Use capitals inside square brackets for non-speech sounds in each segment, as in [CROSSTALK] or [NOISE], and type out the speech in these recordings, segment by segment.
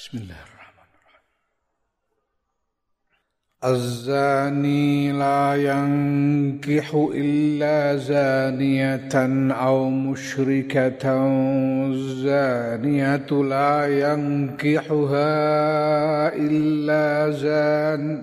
بسم الله الرحمن الرحيم. الزاني لا ينكح إلا زانية أو مشركة. الزانية لا ينكحها إلا زان.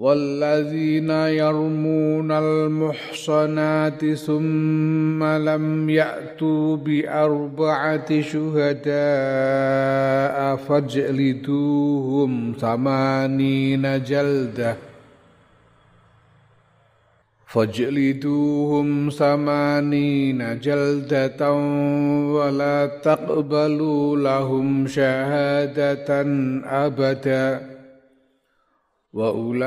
والذين يرمون المحصنات ثم لم يأتوا بأربعة شهداء فاجلدوهم ثمانين جلدة. فاجلدوهم ثمانين جلدة ولا تقبلوا لهم شهادة أبداً. وأولئك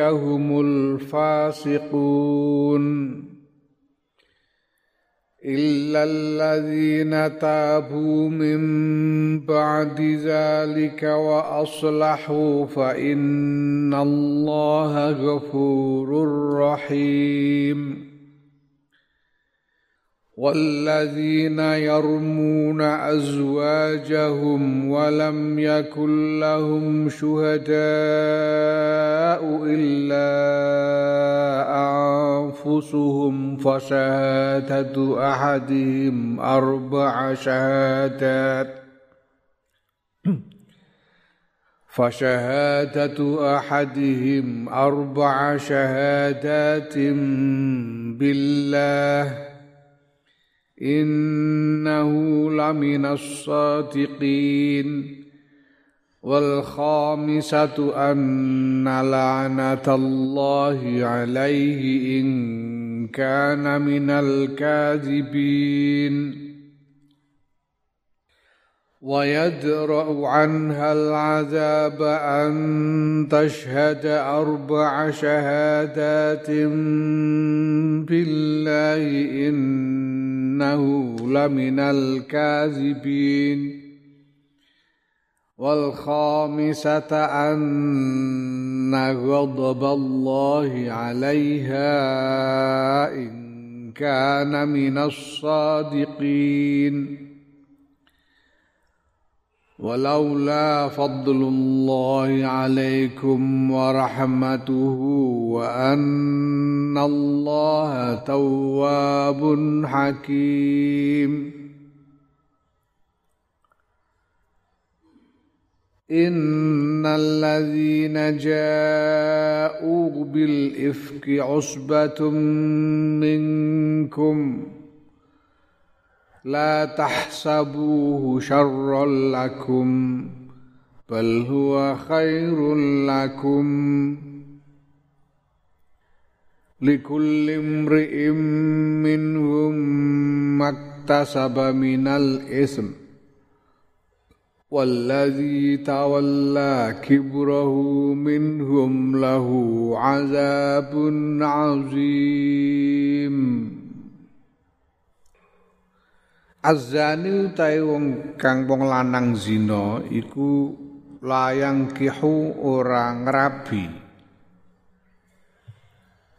هم الفاسقون. إلا الذين تابوا من بعد ذلك وأصلحوا فإن الله غفور رحيم. والذين يرمون أزواجهم ولم يكن لهم شهداء إلا أنفسهم فشهادة أحدهم أربع شهادات. فشهادة أحدهم أربع شهادات بالله. إنه لمن الصادقين. والخامسة أن لعنة الله عليه إن كان من الكاذبين. ويدرأ عنها العذاب أن تشهد أربع شهادات بالله إن إنه لمن الكاذبين. والخامسة أن غضب الله عليها إن كان من الصادقين. ولولا فضل الله عليكم ورحمته وأن الله تواب حكيم. إن الذين جاءوا بالإفك عصبة منكم لا تحسبوه شرا لكم بل هو خير لكم. لكل امرئ منهم ما اكتسب من الإثم والذي تولى كبره منهم له عذاب عظيم. Azani utai wong kang wong lanang zina iku layang kihu ora ngrabi.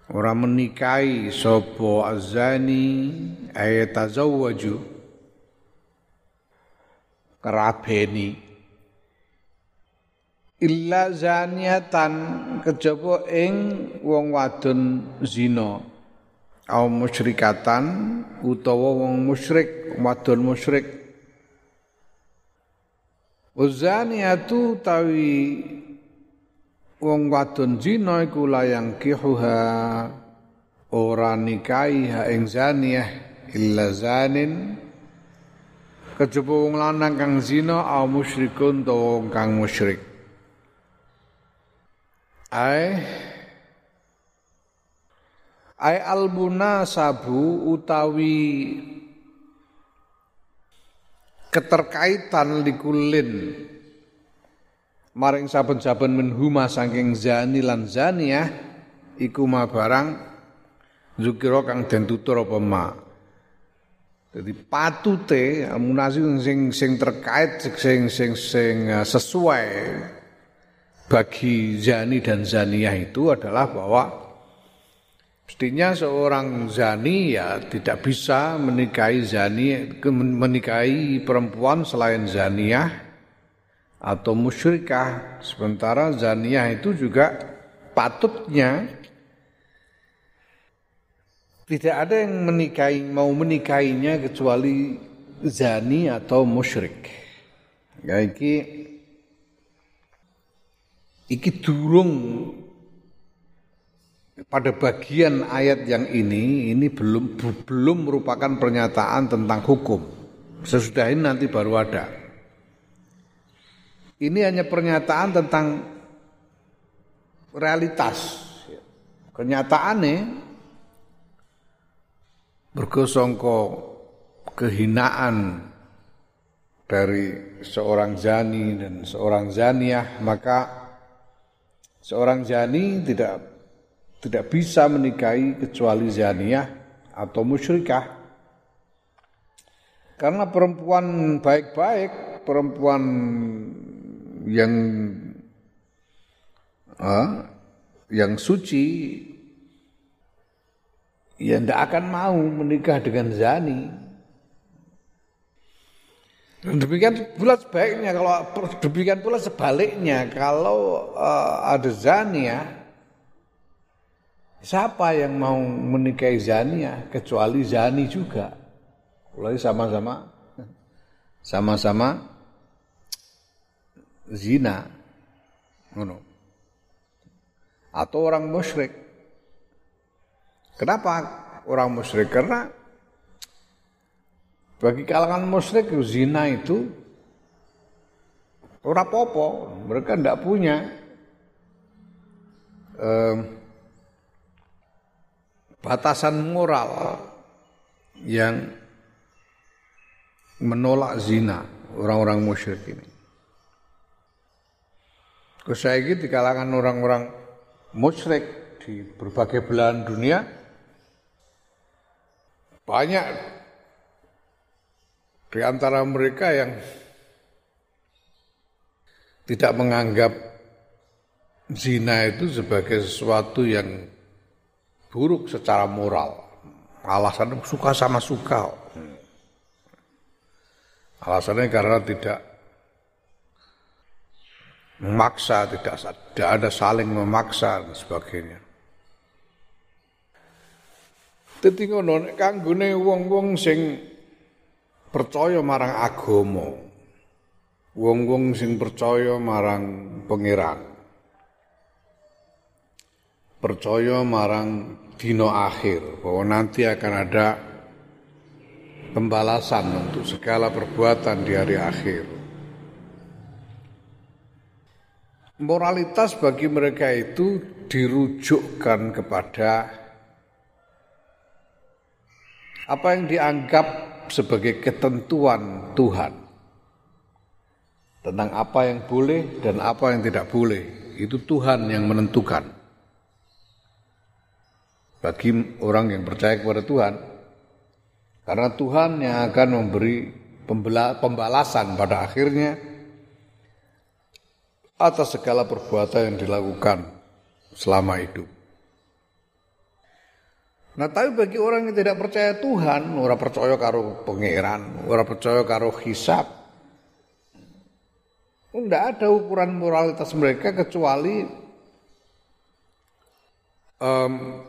Ora menikahi sapa azani ayatazawwaju kerabeni. Illa zaniatan kejaba ing wong wadon zina au musyrikatan utawa wong musyrik wadon musyrik. Uzaniatu tawi wong wadon zina iku layang kihuha ora nikahi ha ing zaniyah illa zanin. Kejaba wong lanang kang zina au musyrikun utawa wong kang musyrik. Ai ai albuna sabu utawi keterkaitan likulin. Maring saben-saben menhuma saking zani lan zaniyah iku ma barang zukira kang den tutur apa ma. Jadi patute amunasi sing sing terkait sing sing sing eh, sesuai bagi zani dan zaniyah itu adalah bahwa Mestinya seorang zani ya tidak bisa menikahi zani menikahi perempuan selain zaniyah atau musyrikah. Sementara zaniyah itu juga patutnya tidak ada yang menikahi mau menikahinya kecuali zani atau musyrik. Ya iki iki durung pada bagian ayat yang ini ini belum belum merupakan pernyataan tentang hukum. Sesudah ini nanti baru ada. Ini hanya pernyataan tentang realitas. Kenyataannya bergosongko kehinaan dari seorang zani dan seorang zaniah maka seorang zani tidak tidak bisa menikahi kecuali zaniyah atau musyrikah. Karena perempuan baik-baik, perempuan yang uh, yang suci ya tidak akan mau menikah dengan zani. Dan demikian pula sebaiknya kalau demikian pula sebaliknya kalau uh, ada zania Siapa yang mau menikahi Zania kecuali Zani juga. Mulai sama-sama sama-sama zina. Atau orang musyrik. Kenapa orang musyrik? Karena bagi kalangan musyrik zina itu ora popo, mereka tidak punya um, batasan moral yang menolak zina orang-orang musyrik ini. Kesaiki di kalangan orang-orang musyrik di berbagai belahan dunia banyak di antara mereka yang tidak menganggap zina itu sebagai sesuatu yang buruk secara moral. Alasannya suka sama suka. Alasannya karena tidak memaksa, tidak, tidak ada saling memaksa dan sebagainya. Dadi ngono nek kanggone wong-wong sing percaya marang agama. Wong-wong sing percaya marang pangeran. Percaya marang dino akhir bahwa nanti akan ada pembalasan untuk segala perbuatan di hari akhir. Moralitas bagi mereka itu dirujukkan kepada apa yang dianggap sebagai ketentuan Tuhan tentang apa yang boleh dan apa yang tidak boleh. Itu Tuhan yang menentukan bagi orang yang percaya kepada Tuhan. Karena Tuhan yang akan memberi pembalasan pada akhirnya atas segala perbuatan yang dilakukan selama hidup. Nah tapi bagi orang yang tidak percaya Tuhan, orang percaya karo pangeran, orang percaya karo hisab, tidak ada ukuran moralitas mereka kecuali um,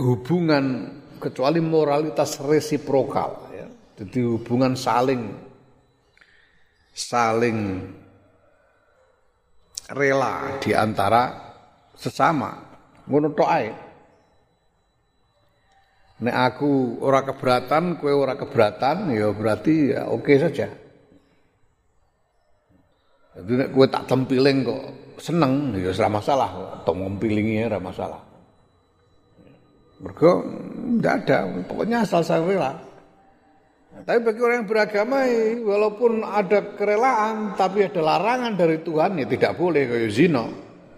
hubungan kecuali moralitas resiprokal ya. Jadi hubungan saling saling rela di antara sesama. Ngono tok ae. Nek aku ora keberatan, kue ora keberatan, ya berarti ya oke saja. Jadi nek kue tak tempiling kok seneng, ya ora masalah. Tong ngempilingi ya ora masalah. Mergo tidak ada, pokoknya asal saya rela. Tapi bagi orang yang beragama walaupun ada kerelaan tapi ada larangan dari Tuhan ya tidak boleh kayak zina.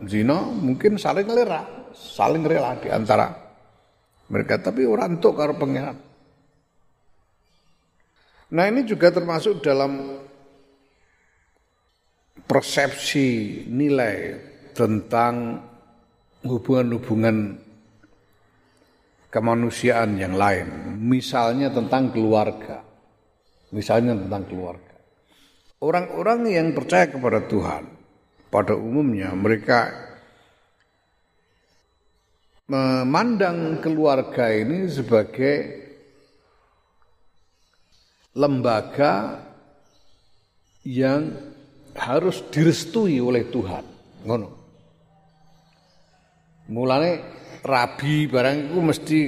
Zina mungkin saling lera, saling rela di antara mereka tapi orang untuk karo pangeran. Nah ini juga termasuk dalam persepsi nilai tentang hubungan-hubungan kemanusiaan yang lain. Misalnya tentang keluarga. Misalnya tentang keluarga. Orang-orang yang percaya kepada Tuhan, pada umumnya mereka memandang keluarga ini sebagai lembaga yang harus direstui oleh Tuhan. Ngono. Rabi barang itu mesti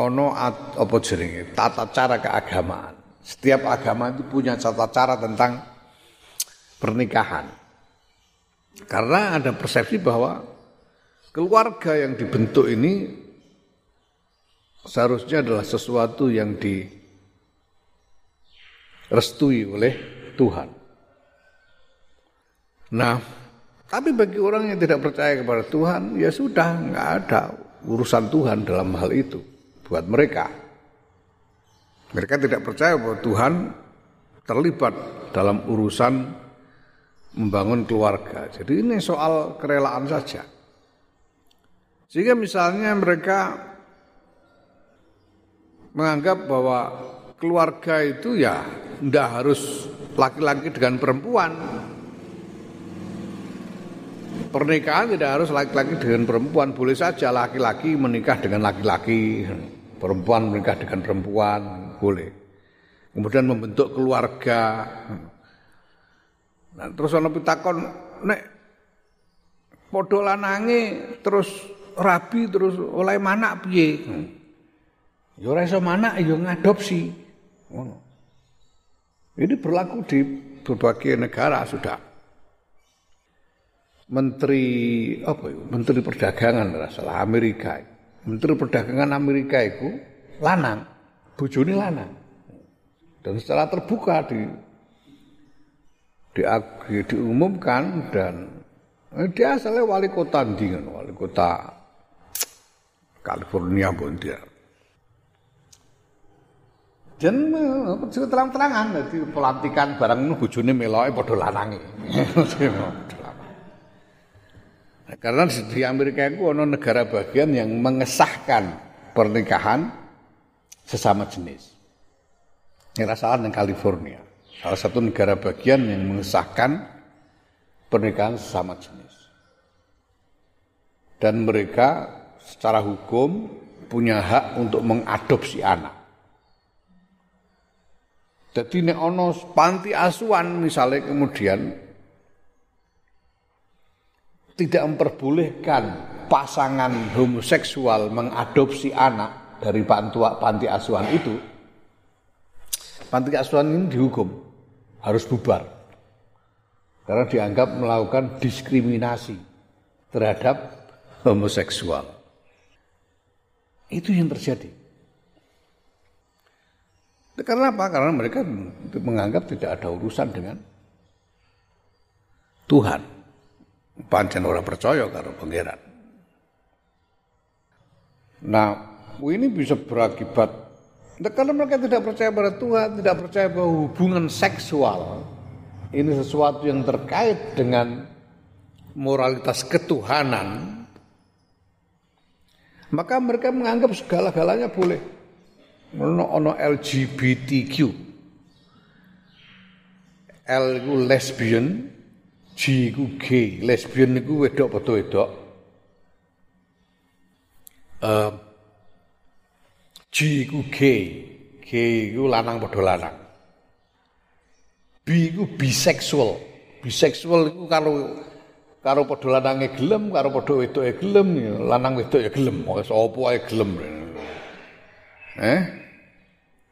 ono apa jenenge tata cara keagamaan. Setiap agama itu punya tata cara tentang pernikahan. Karena ada persepsi bahwa keluarga yang dibentuk ini seharusnya adalah sesuatu yang direstui oleh Tuhan. Nah, tapi bagi orang yang tidak percaya kepada Tuhan, ya sudah, nggak ada urusan Tuhan dalam hal itu buat mereka. Mereka tidak percaya bahwa Tuhan terlibat dalam urusan membangun keluarga. Jadi ini soal kerelaan saja. Sehingga misalnya mereka menganggap bahwa keluarga itu ya tidak harus laki-laki dengan perempuan, pernikahan tidak harus laki-laki dengan perempuan, boleh saja laki-laki menikah dengan laki-laki, perempuan menikah dengan perempuan, boleh. Kemudian membentuk keluarga. Nah, terus ana pitakon nek padha lanange terus rabi terus oleh manak piye? Ya ora iso ya ngadopsi. Ini berlaku di berbagai negara sudah menteri apa itu? Menteri Perdagangan salah Amerika. Menteri Perdagangan Amerika itu lanang, bojone lanang. Dan secara terbuka di, di, diumumkan dan eh, dia asalnya wali kota Ndingan, wali kota California pun dia. Dan eh, terang-terangan jadi pelantikan barang nu bojone meloke padha lanange. [LAUGHS] Karena di Amerika itu ada negara bagian yang mengesahkan pernikahan sesama jenis. Ini salah di California. Salah satu negara bagian yang mengesahkan pernikahan sesama jenis. Dan mereka secara hukum punya hak untuk mengadopsi anak. Jadi nek ono panti asuhan misalnya kemudian tidak memperbolehkan pasangan homoseksual mengadopsi anak dari panti asuhan itu, panti asuhan ini dihukum harus bubar karena dianggap melakukan diskriminasi terhadap homoseksual. Itu yang terjadi. Karena apa? Karena mereka menganggap tidak ada urusan dengan Tuhan pancen ora percaya karo pangeran. Nah, ini bisa berakibat nah, karena mereka tidak percaya pada Tuhan, tidak percaya bahwa hubungan seksual ini sesuatu yang terkait dengan moralitas ketuhanan, maka mereka menganggap segala-galanya boleh. Ono ono LGBTQ. L lesbian, G iku gay, lesbian niku wedok apa wedok. Uh, G iku gay, gay iku lanang padha lanang. B iku biseksual. Biseksual iku karo karo padha lanange gelem, karo padha wedoke gelem, lanang wedok ya gelem, wis apa ae gelem. Eh?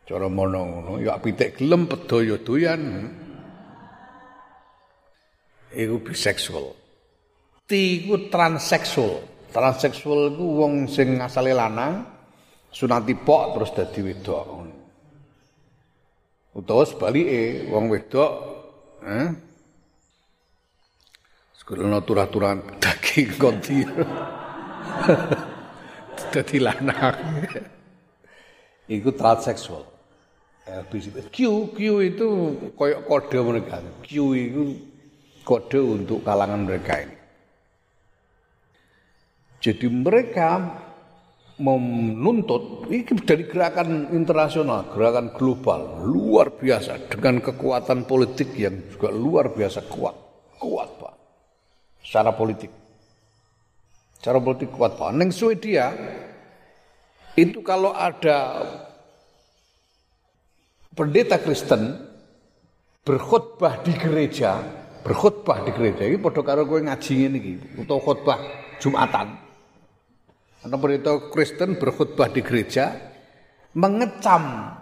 Cara mono ngono, ya pitik gelem pedo ya doyan iku biseksual. T iku transseksual. Transseksual iku wong sing asale lanang sunati pok terus dadi wedok. Utawa sebalike wong wedok eh Sekolah turah-turan daging [LAUGHS] konti. [LAUGHS] Dadi lanang. Iku transseksual. Q, Q itu koyok kode mereka. Q itu kode untuk kalangan mereka ini. Jadi mereka menuntut ini dari gerakan internasional, gerakan global luar biasa dengan kekuatan politik yang juga luar biasa kuat, kuat pak, secara politik, secara politik kuat pak. Neng Swedia itu kalau ada pendeta Kristen berkhutbah di gereja, berkhutbah di gereja ini padha karo kowe ngaji ngene iki utawa khutbah Jumatan. Karena pendeta Kristen berkhutbah di gereja mengecam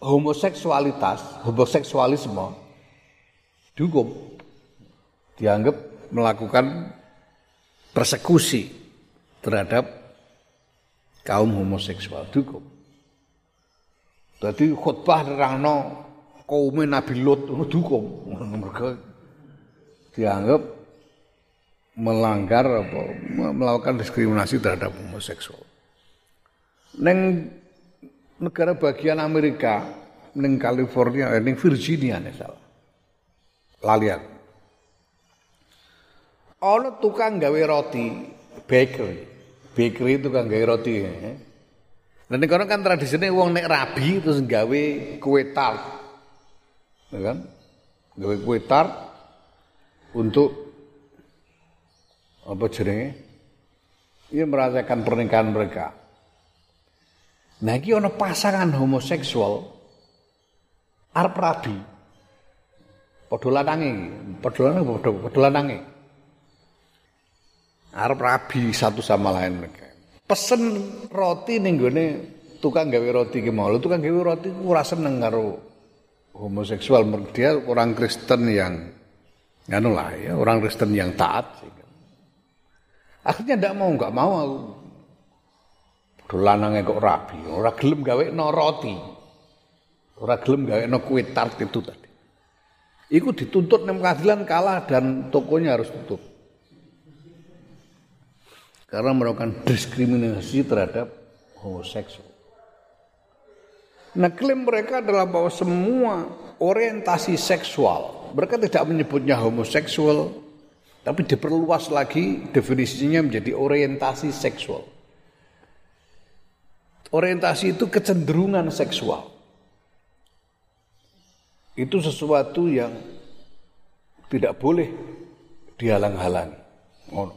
homoseksualitas, homoseksualisme dihukum. Dianggap melakukan persekusi terhadap kaum homoseksual dihukum. Jadi khutbah nerangno kaum Nabi Lot dihukum. Mereka dianggap melanggar apa melakukan diskriminasi terhadap homoseksual. Neng negara bagian Amerika, neng California, eh, neng Virginia nih salah. Lalian. Ono tukang gawe roti, bakery. Itu kan gawe roti. Eh. Dan ini kan tradisinya uang nek rabi terus gawe kue tart. Ya kan? Gawe kue tart untuk apa jenenge? Ia merasakan pernikahan mereka. Nah, iki ana pasangan homoseksual arep rabi. Padha lanange, padha lanange, padha padha lanange. Arep rabi satu sama lain mereka. Pesen roti ning gone tukang gawe roti ki mau. Tukang gawe roti ora seneng karo homoseksual. Dia orang Kristen yang anu lah ya, orang Kristen yang taat. Akhirnya ndak mau, nggak mau aku. Dolanange kok rabi, ora gelem gawe no roti. Ora gelem gawe no kue tart itu tadi. Iku dituntut nang pengadilan kalah dan tokonya harus tutup. Karena melakukan diskriminasi terhadap homoseksual. Nah klaim mereka adalah bahwa semua orientasi seksual, mereka tidak menyebutnya homoseksual, tapi diperluas lagi definisinya menjadi orientasi seksual. Orientasi itu kecenderungan seksual. Itu sesuatu yang tidak boleh dihalang-halangi. Oh.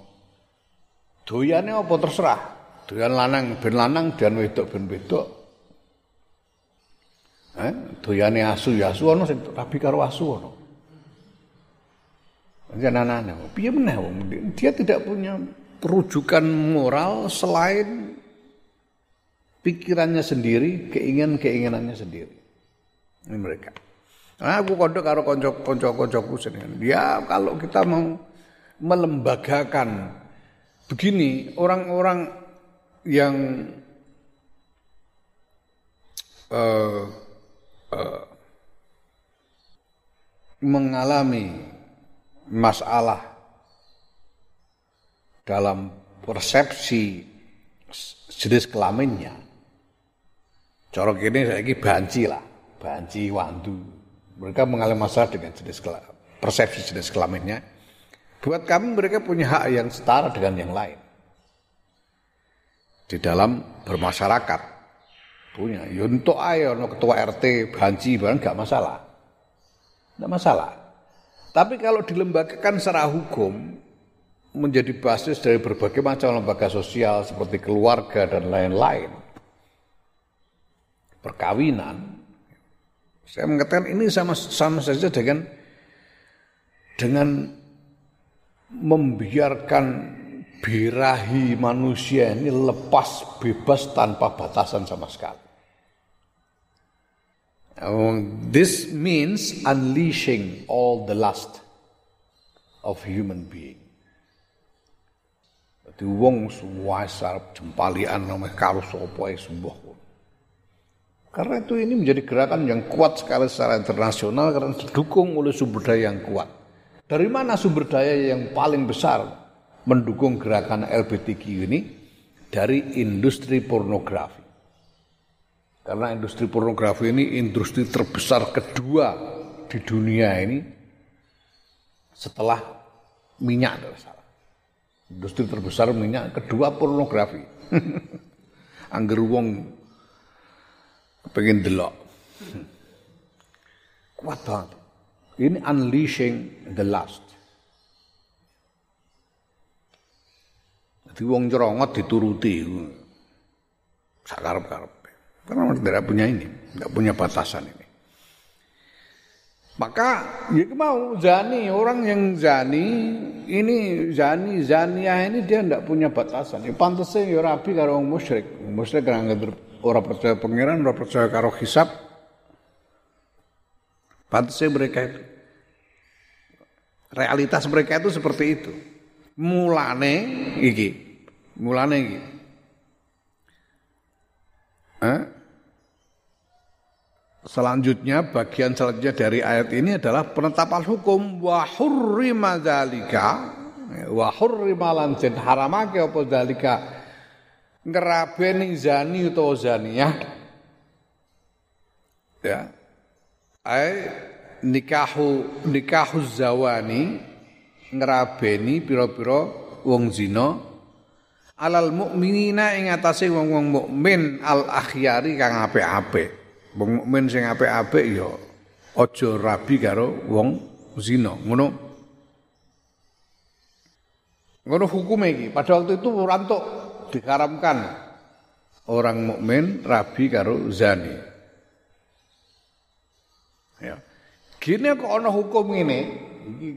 Doyane apa terserah. Doyan lanang ben lanang dan wedok ben wedok. Eh, doyane asu ya asu ana sing rabi karo asu ana. Piye meneh dia tidak punya rujukan moral selain pikirannya sendiri, keinginan-keinginannya sendiri. Ini mereka. Nah, aku kodok karo konco-koncoku sendiri. Ya kalau kita mau melembagakan begini orang-orang yang uh, uh, mengalami masalah dalam persepsi jenis kelaminnya. Ini saya ini banci lah, banci wandu. Mereka mengalami masalah dengan jenis persepsi jenis kelaminnya. Buat kami mereka punya hak yang setara dengan yang lain. Di dalam bermasyarakat. Punya. Yuntuk ya ayo, ketua RT, banci, barang gak masalah. Gak masalah. Tapi kalau dilembagakan secara hukum menjadi basis dari berbagai macam lembaga sosial seperti keluarga dan lain-lain. Perkawinan. Saya mengatakan ini sama sama saja dengan dengan membiarkan birahi manusia ini lepas bebas tanpa batasan sama sekali. This means unleashing all the lust of human being. Dadi wong suwasar jempalian namanya karo sapa. Karena itu ini menjadi gerakan yang kuat sekali secara internasional karena didukung oleh sumber daya yang kuat. Dari mana sumber daya yang paling besar mendukung gerakan LGBTQ ini? Dari industri pornografi. Karena industri pornografi ini industri terbesar kedua di dunia ini setelah minyak Industri terbesar minyak kedua pornografi. [LAUGHS] Angger wong pengen delok. Kuat banget. Ini unleashing the last. Jadi wong cerongot dituruti. Sakarep-karep. Karena tidak punya ini, tidak punya batasan ini. Maka ya mau zani orang yang zani ini zani zaniah ini dia tidak punya batasan. Ya pantasnya ya rapi karo orang musyrik. Musyrik karena orang percaya pangeran, orang percaya karo hisab. Pantasnya mereka itu. Realitas mereka itu seperti itu. Mulane iki, mulane iki. Eh? Selanjutnya bagian selanjutnya dari ayat ini adalah penetapan hukum. Wa hurrima dzalika. Wa hurrima lan haramake apa dzalika? Ngerabeni zani utawa zaniyah ya. Ai nikahu nikahu zawani ngerabeni pira-pira wong zina. Alal mukminina ing atase wong-wong mukmin al akhyari kang apik-apik Wong mukmin sing apik-apik ya aja rabi karo wong zina. Ngono. Ngono hukum iki. Pada waktu itu rantuk diharamkan orang mukmin rabi karo zani. Ya. Gini kok ana hukum ini iki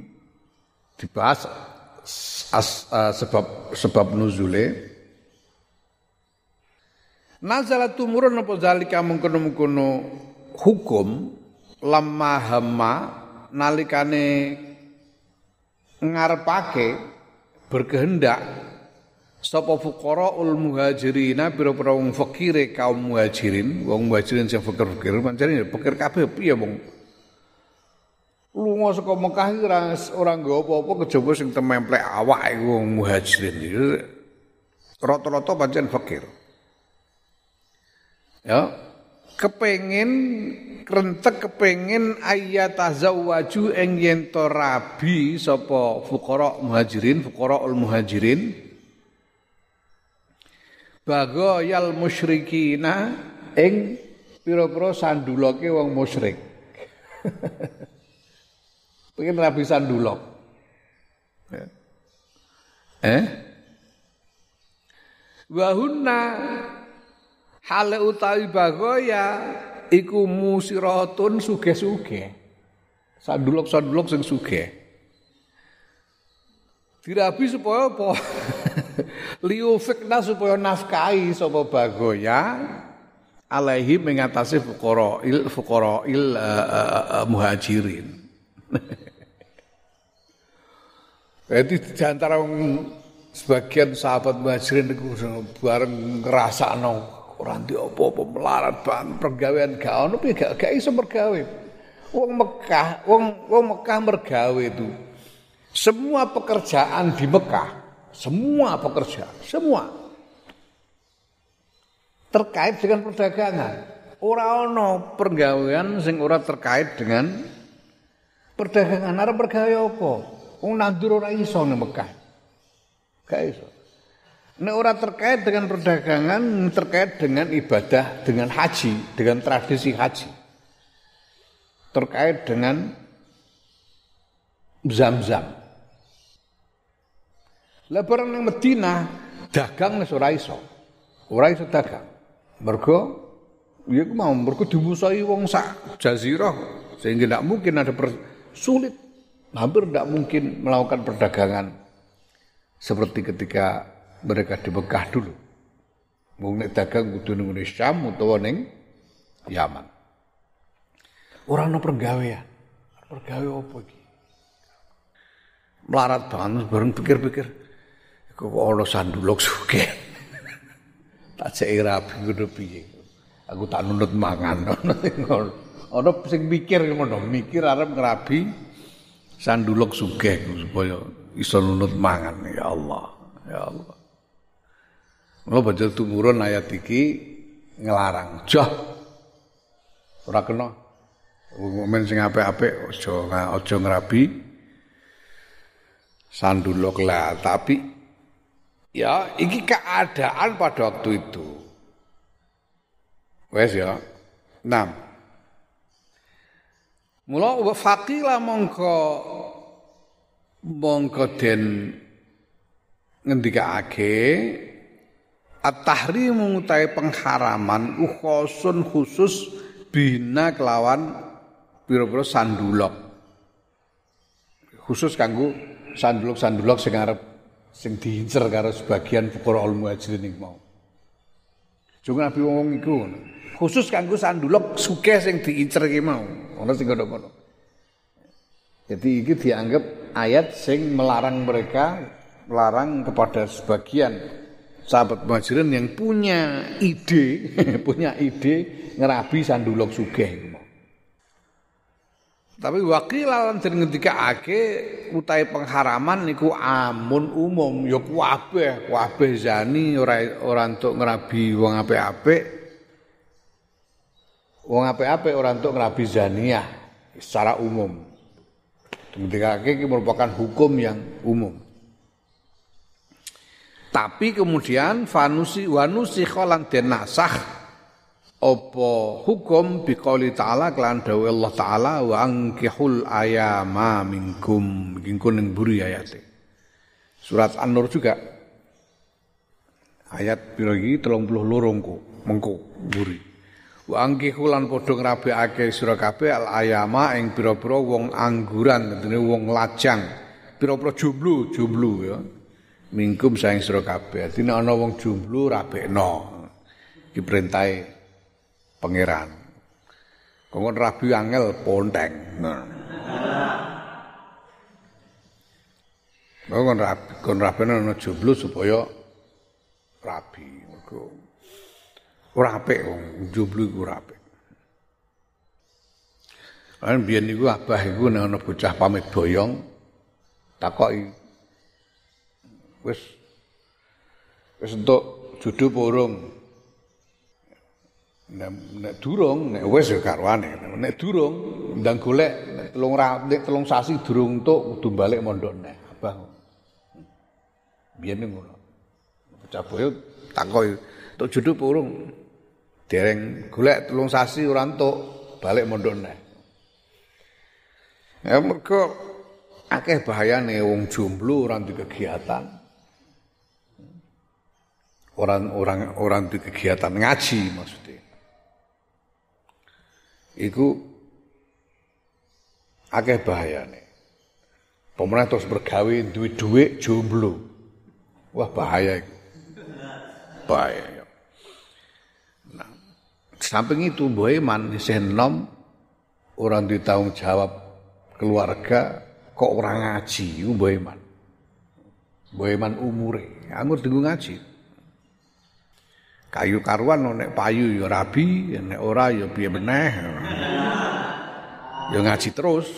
dibahas as, uh, sebab sebab nuzule Nazalat tumurun apa zalika mengkono-mengkono hukum. Lemah hama nalikane ngarepake berkehendak. Sapa fuqaraul muhajirina pira-pira wong fakire kaum muhajirin. Wong muhajirin sing fakir-fakir pancen fakir kabeh piye wong? Lunga saka Mekah ora ora nggo apa-apa kejaba sing tememplek awak wong muhajirin. Rata-rata pancen fakir ya. Kepengin krentek kepengin ayat tazawwaju ing yen to rabi sapa fuqara muhajirin fuqaraul muhajirin. Bagoyal musyrikina ing pira-pira sanduloke wong musyrik. [LAUGHS] Pengen rabi sandulok. Ya. eh? Wahunna hale utawi bagoya iku musiratun suge-suge. Sandulok-sandulok sing suge. Dirabi supaya apa? [LAUGHS] Liufikna supaya nafkahi sapa bagoya alaihi mengatasi fuqarail fuqarail uh, uh, uh, muhajirin. [LAUGHS] Jadi di antara sebagian sahabat muhajirin itu bareng ngrasakno ora ndi apa-apa melarat ban pergawean gak ono piye gak gak iso mergawe. Wong Mekah, wong wong Mekah mergawe itu. Semua pekerjaan di Mekah, semua pekerjaan, semua terkait dengan perdagangan. Ora ono pergawean sing ora terkait dengan perdagangan. Arep pergawe apa? Wong nandur ora iso ning Mekah. Gak iso. Ini orang terkait dengan perdagangan, terkait dengan ibadah, dengan haji, dengan tradisi haji. Terkait dengan zam-zam. Lebaran yang Medina dagang wis ora iso. Ora iso dagang. Mergo ya mau mergo dimusahi wong sak jazirah sehingga tidak mungkin ada sulit hampir tidak mungkin melakukan perdagangan seperti ketika mereka di Mekah dulu. Wong nek dagang kudu ning Syam utawa ning Yaman. Ora ana pergawean. Pergawe apa iki? Melarat banget bareng pikir-pikir kok ana sandulok sugih. [LAUGHS] tak cek rabi ngono piye. Aku tak nunut mangan. [LAUGHS] Ana sing mikir ngono, mikir arep ngrabi sandulok sugih supaya iso nunut mangan ya Allah. Ya Allah. Lo baca tumurun ayat iki ngelarang. Jah. Ora kena. Men sing apik-apik aja aja ngrabi sandulok lah, tapi ya iki keadaan pada waktu itu. Wes ya. Enam. Mula faqila mongko mongko den ngendikake at-tahrimu pengharaman ukhosun khusus bina kelawan pira-pira sandulok. Khusus kanggo sandulok-sandulok sing arep sing diincer karo sebagian fuqara al muhajirin mau. Juga Nabi wong iku khusus kanggo sandulok sugih sing diincer iki mau. Ono sing ngono-ngono. Jadi ini dianggap ayat sing melarang mereka, melarang kepada sebagian sahabat muhajirin yang punya ide, [LAUGHS] punya ide ngerabi sandulok sugih. Tapi wakil lan den ngendikake utahe pengharaman niku amun umum. Ya kabeh kabeh zani ora ora entuk ngrabi wong apik-apik. Wong apik-apik ora entuk ngrabi zaniah secara umum. Ngendikake iki merupakan hukum yang umum tapi kemudian fanusi wanusi kholan den nasah apa hukum biqauli ta'ala kelan dawuh Allah taala wa ankihul ayama minkum. Iki ning buri ayate. Surat an-nur juga. Ayat pira iki? 32 ku mengko buri wa ankihul lan padha ngrabekake sira kabeh al ayama ing pira-pira wong angguran wong lajang. Pira-pira jomblo jomblo ya mingkum saing sira kabeh dene ana wong jomblo rabekno iki perintahe pangeran. Kongkon rabi angel ponteng. Nah. Kongkon rabi, kon rabi ana jublu supaya rabi. Mergo ora apik wong jublu iku ora apik. Lan biyen niku abah iku nek ana bocah pamit boyong takoki wis. Wis entuk judul burung. Nek durung nek wis ya karwane nek durung ndang golek telung nek telung sasi durung entuk kudu balik mondok neh abah. Biyen ngono. Bocah boyo takoki entuk judul urung dereng golek telung sasi ora entuk balik mondok neh ya mergo akeh bahayane wong jomblo ora kegiatan orang orang di kegiatan ngaji maksudnya iku akeh bahayane. Pemerintah terus bergawe duit duit jomblo. Wah bahaya iku. Bahaya. Ya. Nah, samping itu Boeman isih enom orang ditanggung jawab keluarga kok orang ngaji iku Boeman. Boeman umure, anggur tunggu ngaji. Kayu karuan nek payu ya rabi nek ora ya piye meneh. Ya ngaji terus.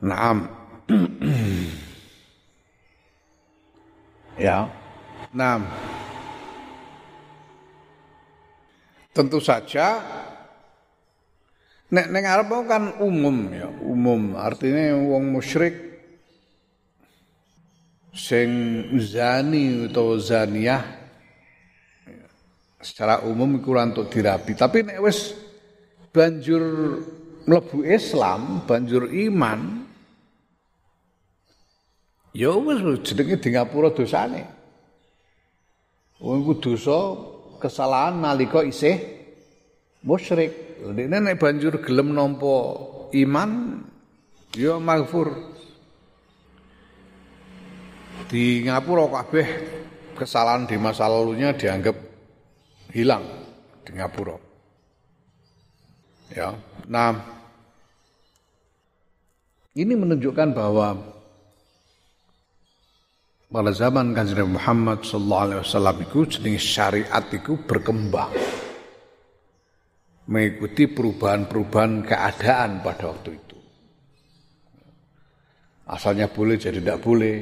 Naam. Ya. Naam. Tentu saja nek nek Arab kan umum ya umum. Artinya wong musyrik sing zani utawa zaniyah secara umum iku untuk dirabi. Tapi nek wis banjur mlebu Islam banjur iman ya wis jenenge di ngapura dosane. Wong iku dosa kesalahan nalika isih musyrik. Dene nek banjur gelem nampa iman ya maghfur di Ngapura kabeh kesalahan di masa lalunya dianggap hilang di Ngapura. Ya. Nah, ini menunjukkan bahwa pada zaman Kanjeng Muhammad sallallahu alaihi wasallam iku jenenge syariat iku berkembang mengikuti perubahan-perubahan keadaan pada waktu itu. Asalnya boleh jadi tidak boleh.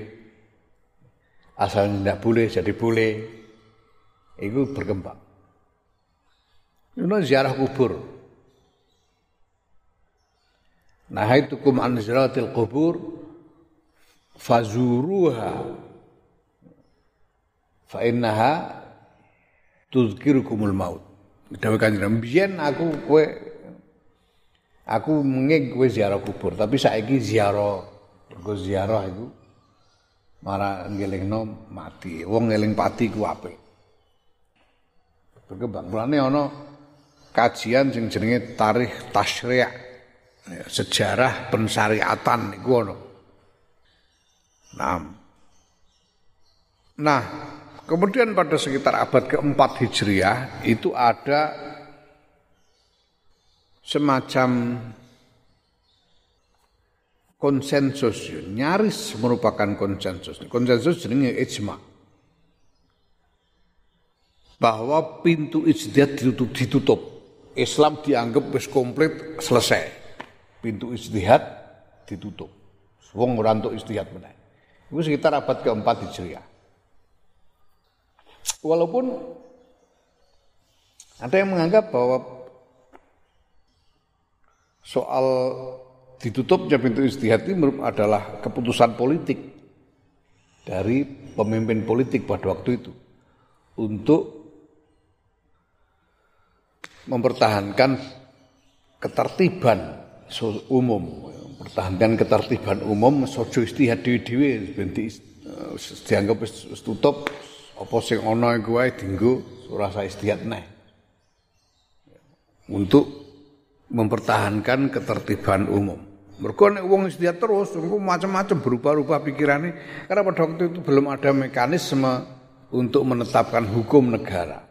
Asalnya tidak boleh jadi boleh. Itu berkembang. Ini ziarah kubur. Nah itu kum an ziyaratil kubur fazuruha fa innaha tuzkirukumul maut. Dawuh Kanjeng biyen aku kowe aku menging kowe ziarah kubur, tapi saiki ziarah mergo ziarah iku marah ngelingno mati. Wong ngeling pati ku apik. Berkembang. Mulane ana kajian sing jenenge tarikh tasyri' sejarah pensyariatan iku ana. Nah. Nah, kemudian pada sekitar abad keempat Hijriah itu ada semacam konsensus nyaris merupakan konsensus. Konsensus jenenge ijma. Bahwa pintu ijtihad ditutup ditutup. Islam dianggap wis komplit selesai. Pintu ijtihad ditutup. Wong ora entuk ijtihad meneh. Itu sekitar abad keempat Hijriah. Walaupun ada yang menganggap bahwa soal ditutupnya pintu istihad ini adalah keputusan politik dari pemimpin politik pada waktu itu untuk mempertahankan ketertiban umum mempertahankan ketertiban umum sojo istihad dewi-dewi dianggap tutup apa sing ana iku wae usah istihad neh. Untuk mempertahankan ketertiban umum. Mergo nek wong istihad terus engko macam-macam berubah-ubah pikirane karena pada waktu itu belum ada mekanisme untuk menetapkan hukum negara.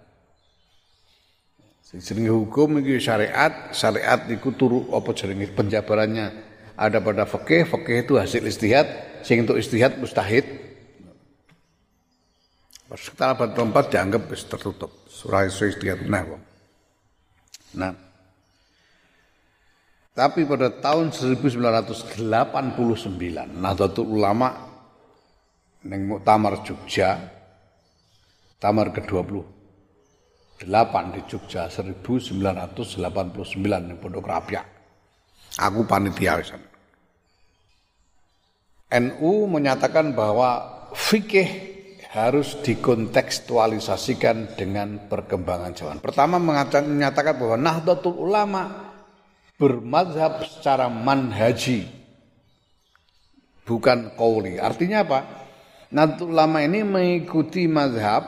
Sing hukum iki syariat, syariat iku turu apa jenenge penjabarannya ada pada fikih, fikih itu hasil istihad, sing untuk istihad mustahid, sekitar abad keempat dianggap tertutup. Surah istiqat nah. Nah, tapi pada tahun 1989 Nahdlatul Ulama neng Muktamar Jogja Tamar ke-28 di Jogja 1989 di Pondok Rapia. Aku panitia. NU menyatakan bahwa fikih harus dikontekstualisasikan dengan perkembangan zaman. Pertama menyatakan bahwa Nahdlatul Ulama bermadhab secara manhaji bukan kauli. Artinya apa? Nahdlatul Ulama ini mengikuti madhab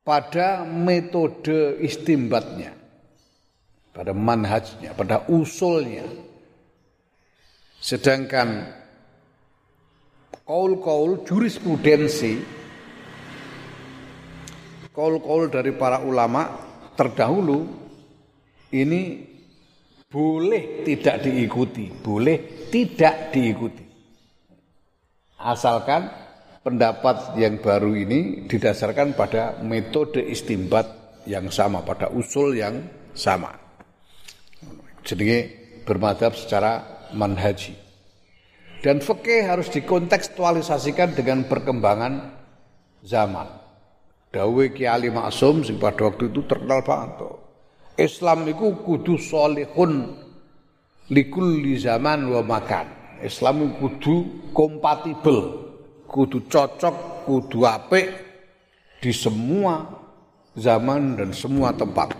pada metode istimbatnya, pada manhajnya, pada usulnya. Sedangkan kaul-kaul jurisprudensi kaul-kaul dari para ulama terdahulu ini boleh tidak diikuti, boleh tidak diikuti. Asalkan pendapat yang baru ini didasarkan pada metode istimbat yang sama, pada usul yang sama. Jadi bermadhab secara manhaji. Dan fikih harus dikontekstualisasikan dengan perkembangan zaman. Dawe Ki Ali Maksum sing pada waktu itu terkenal banget. Islam itu kudu solihun likulli zaman wa makan. Islam itu kudu kompatibel, kudu cocok, kudu apik di semua zaman dan semua tempat.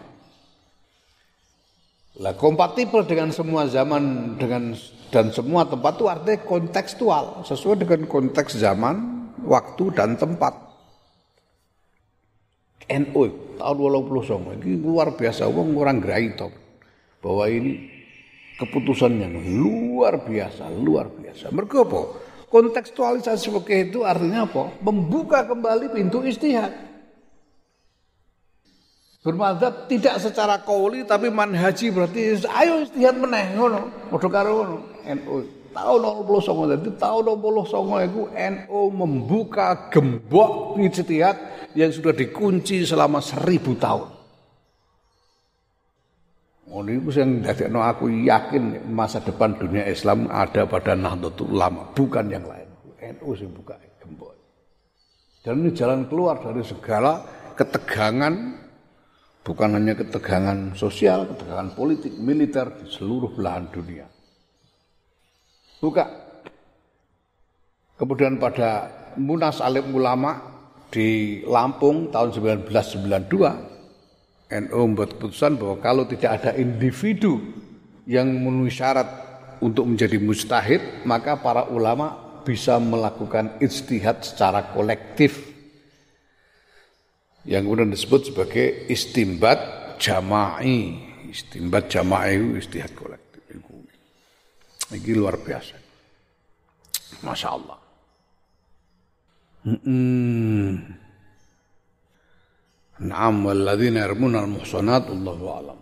Lah kompatibel dengan semua zaman dengan dan semua tempat itu artinya kontekstual sesuai dengan konteks zaman, waktu dan tempat. NU tahun 89 ini luar biasa. Wong orang gerai bahwa ini keputusannya. Luar biasa, luar biasa. Mergo apa? Kontekstualisasi fikih itu artinya apa? Membuka kembali pintu istihad. Bermadzhab tidak secara kauli tapi manhaji berarti ayo istihad meneh ngono. Padha karo ngono. NU tahun 89 jadi tahun 89 itu NU membuka gembok ijtihad yang sudah dikunci selama seribu tahun. Oh ini yang no aku yakin masa depan dunia Islam ada pada Nahdlatul Ulama, bukan yang lain. NU sih buka gembok. Dan ini jalan keluar dari segala ketegangan, bukan hanya ketegangan sosial, ketegangan politik, militer di seluruh belahan dunia. Buka. Kemudian pada Munas Alim Ulama di Lampung tahun 1992 NU membuat keputusan bahwa kalau tidak ada individu yang memenuhi syarat untuk menjadi mustahid, maka para ulama bisa melakukan ijtihad secara kolektif yang kemudian disebut sebagai istimbat jama'i. Istimbat jama'i istihad kolektif. Ini luar biasa. Masya Allah. نعم والذين يرمون المحصنات الله أعلم.